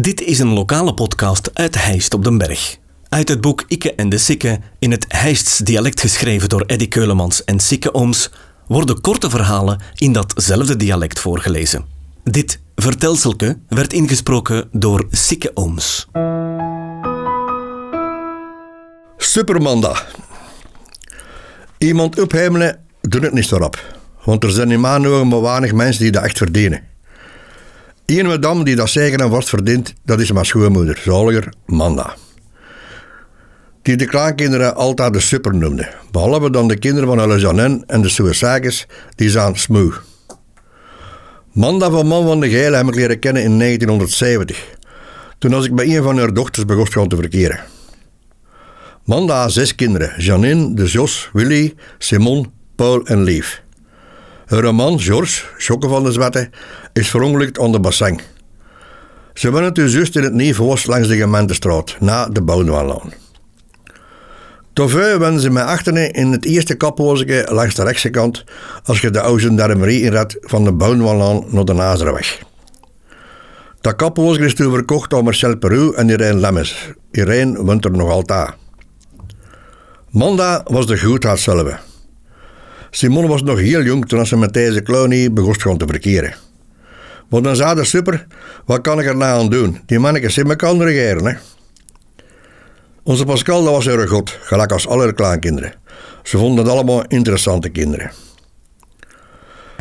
Dit is een lokale podcast uit Heist op den Berg. Uit het boek Ikke en de Sikke, in het Heists dialect geschreven door Eddy Keulemans en Sikke Ooms, worden korte verhalen in datzelfde dialect voorgelezen. Dit vertelselke werd ingesproken door Sikke Ooms. Supermanda. Iemand ophemelen, doe het niet zo. Want er zijn in ogen maar weinig mensen die dat echt verdienen. Eén madame die dat zeker en vast verdient, dat is mijn schoonmoeder, zaliger Manda. Die de kleinkinderen altijd de super noemde. Behalve dan de kinderen van Hulle Janin en de Suicakers, die zijn smoe. Manda van Man van de Geil heb ik leren kennen in 1970. Toen als ik bij een van haar dochters begon te verkeren. Manda had zes kinderen. Janine, de Jos, Willy, Simon, Paul en Lief. Haar man, George, van de Zwette, is verongelukt aan de bassin. Ze wonen toen juist in het Nieuwhoos langs de gemeentestraat, na de Bouwenwalaan. Tofu wonen ze met achteren in het eerste kaphoosje langs de rechtse kant als je de oude Darmerie inrad van de Bouwenwalaan naar de Nazerweg. Dat kaphoosje is toen verkocht aan Marcel Peru en Irene Lemmes. Irene woont er nog altijd. Manda was de goedheid zelf. Simon was nog heel jong toen ze met deze klonie begon gewoon te verkeren. Maar dan zei de super, wat kan ik er nou aan doen? Die mannetjes in me kan regeren, hè. Onze Pascal, dat was een god, gelijk als alle kleinkinderen. Ze vonden het allemaal interessante kinderen.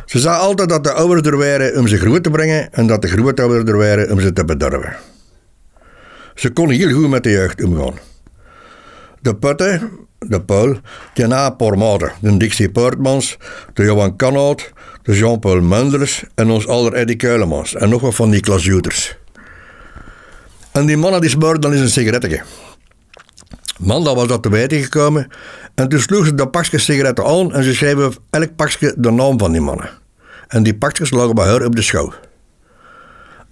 Ze zei altijd dat de ouders er waren om ze groot te brengen en dat de grootouders er waren om ze te bederven. Ze kon heel goed met de jeugd omgaan. De putten, de Paul, die na Pormade, de Dixie Poortmans, de Johan Canout, de Jean-Paul Munders en ons aller Eddie Keulemans en nog wat van die klasjoeters. En die mannen die smeurden dan eens een sigaretje. Maandag was dat te weten gekomen en toen sloeg ze dat pakje sigaretten aan en ze schreven elk pakje de naam van die mannen. En die pakjes lagen bij haar op de schouw.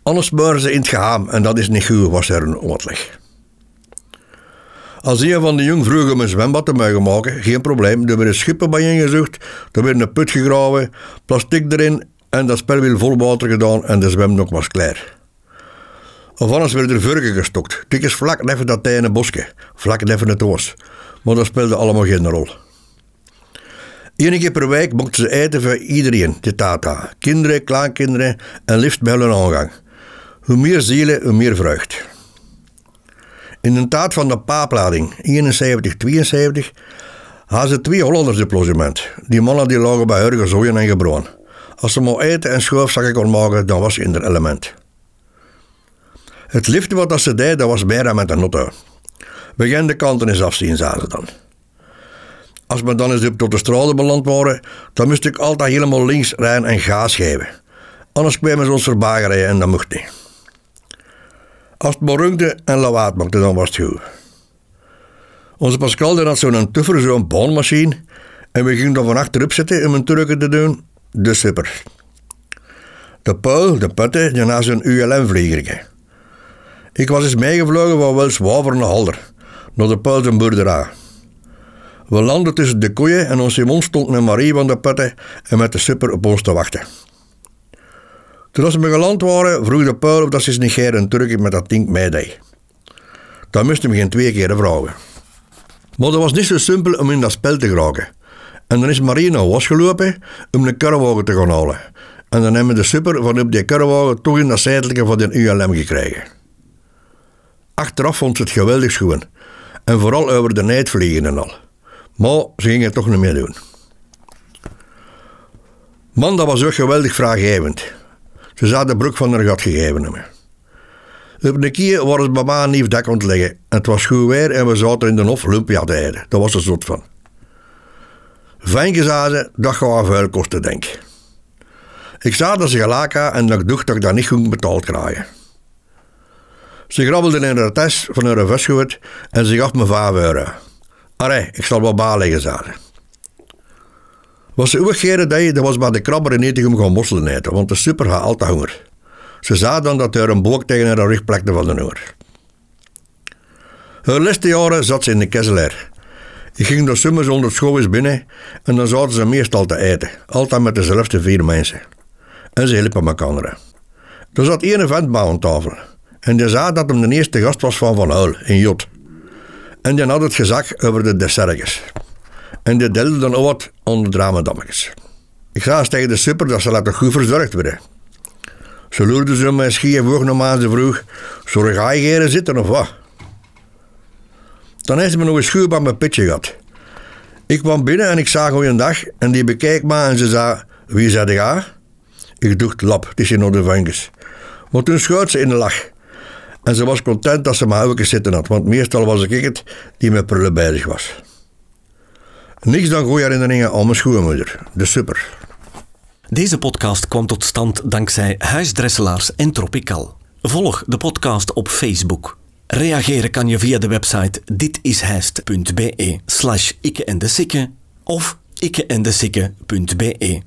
Anders smeuren ze in het geheim en dat is niet goed, was er een oorleg. Als een van de jong vroeg om een zwembad te mogen maken, geen probleem. Er werden schippen bij je gezocht, er werd een put gegraven, plastic erin en dat spel weer vol water gedaan en de zwemdok was klaar. Of anders werden er vurken gestokt. Tik eens vlak neven dat tijne bosje, vlak neven het oos. Maar dat speelde allemaal geen rol. Eén keer per week mochten ze eten voor iedereen, de tata. Kinderen, kleinkinderen en liefst bij hun aangang. Hoe meer zielen, hoe meer vreugd. In de tijd van de paaplading, 71-72, hadden ze twee Hollanders op logement. Die mannen die lagen bij haar gezooien en gebroen. Als ze maar eten en schoofzakken kon maken, dan was ze in het element. Het liefde wat ze deed, dat was meer met een auto. Begin de kanten eens afzien, zagen ze dan. Als we dan eens op tot de straten beland waren, dan moest ik altijd helemaal links rijden en gaas geven. Anders kwamen ze ons voorbij rijden en dat mocht niet. Als het maar en lawaad maakte, dan was het goed. Onze Pascal had zo'n tuffer, zo'n baanmachine. En we gingen dan van achterop zitten om een trucken te doen. De super. De Paul, de putte, die had zo'n ULM-vliegertje. Ik was eens meegevlogen van Welswaver naar Halder, naar de Paul zijn boerderij. We landden tussen de koeien en onze Simon stond met Marie van de putte en met de super op ons te wachten. Toen we geland waren, vroeg de Paul of dat ze niet een Turkje met dat ding meedeed. Dat moesten we geen twee keer vragen. Maar dat was niet zo simpel om in dat spel te geraken. En dan is Marie naar was gelopen om een karrewagen te gaan halen. En dan hebben we de super van op die karrewagen toch in dat zijdelijke van de ULM gekregen. Achteraf vond ze het geweldig schoon. En vooral over de nijd vliegen en al. Maar ze gingen het toch niet meer doen. Man, dat was ook geweldig vraaggevend. Ze zou de broek van haar gat gegeven hebben. Op een keer waren ze bij mij een nieuw dak aan het leggen. Het was goed weer en we zaten in de hof lumpia te. Dat was er zot van. Fijn ze, dat gaat veel kosten, denk ik. Ik zag dat ze gelijk had en dat ik dat ik dat niet goed betaald krijgen. Ze grabbelde in haar tas van haar vestgoed en ze gaf me 5 euro. Allee, ik zal wel zei ze. Wat ze ook deed, dat was bij de krabber in om gaan mosselen eten, want de super had altijd honger. Ze zei dan dat er een boek tegen haar rug plekte van de honger. Haar laatste jaren zat ze in de kesselaar. Ik ging de summers onder school binnen en dan zaten ze meestal te eten, altijd met dezelfde vier mensen. En ze hielpen elkaar. Er zat één vent bij aan tafel. En die zei dat hem de eerste gast was van Van Huil in Jot. En die had het gezag over de dessertjes. En die deelde dan ook wat onder dramadammetjes. Ik zei tegen de super dat ze laten goed verzorgd worden. Ze loerden ze mij schier vroeg nog maar ze vroeg, zorg ga je hier zitten of wat? Dan heeft ze me nog een schuur bij mijn pitje gehad. Ik kwam binnen en ik zag dag en die bekeek me en ze zei, wie zei jij? Ik dacht, lap, het is in orde vangus. Maar toen schoot ze in de lach. En ze was content dat ze me even zitten had, want meestal was ik het die met prullen bezig was. Niks dan goede herinneringen aan mijn schoonmoeder, de super. Deze podcast kwam tot stand dankzij Huisdresselaars en Tropical. Volg de podcast op Facebook. Reageren kan je via de website ditishijst.be slash ikke en de of ikkeendesikke.be.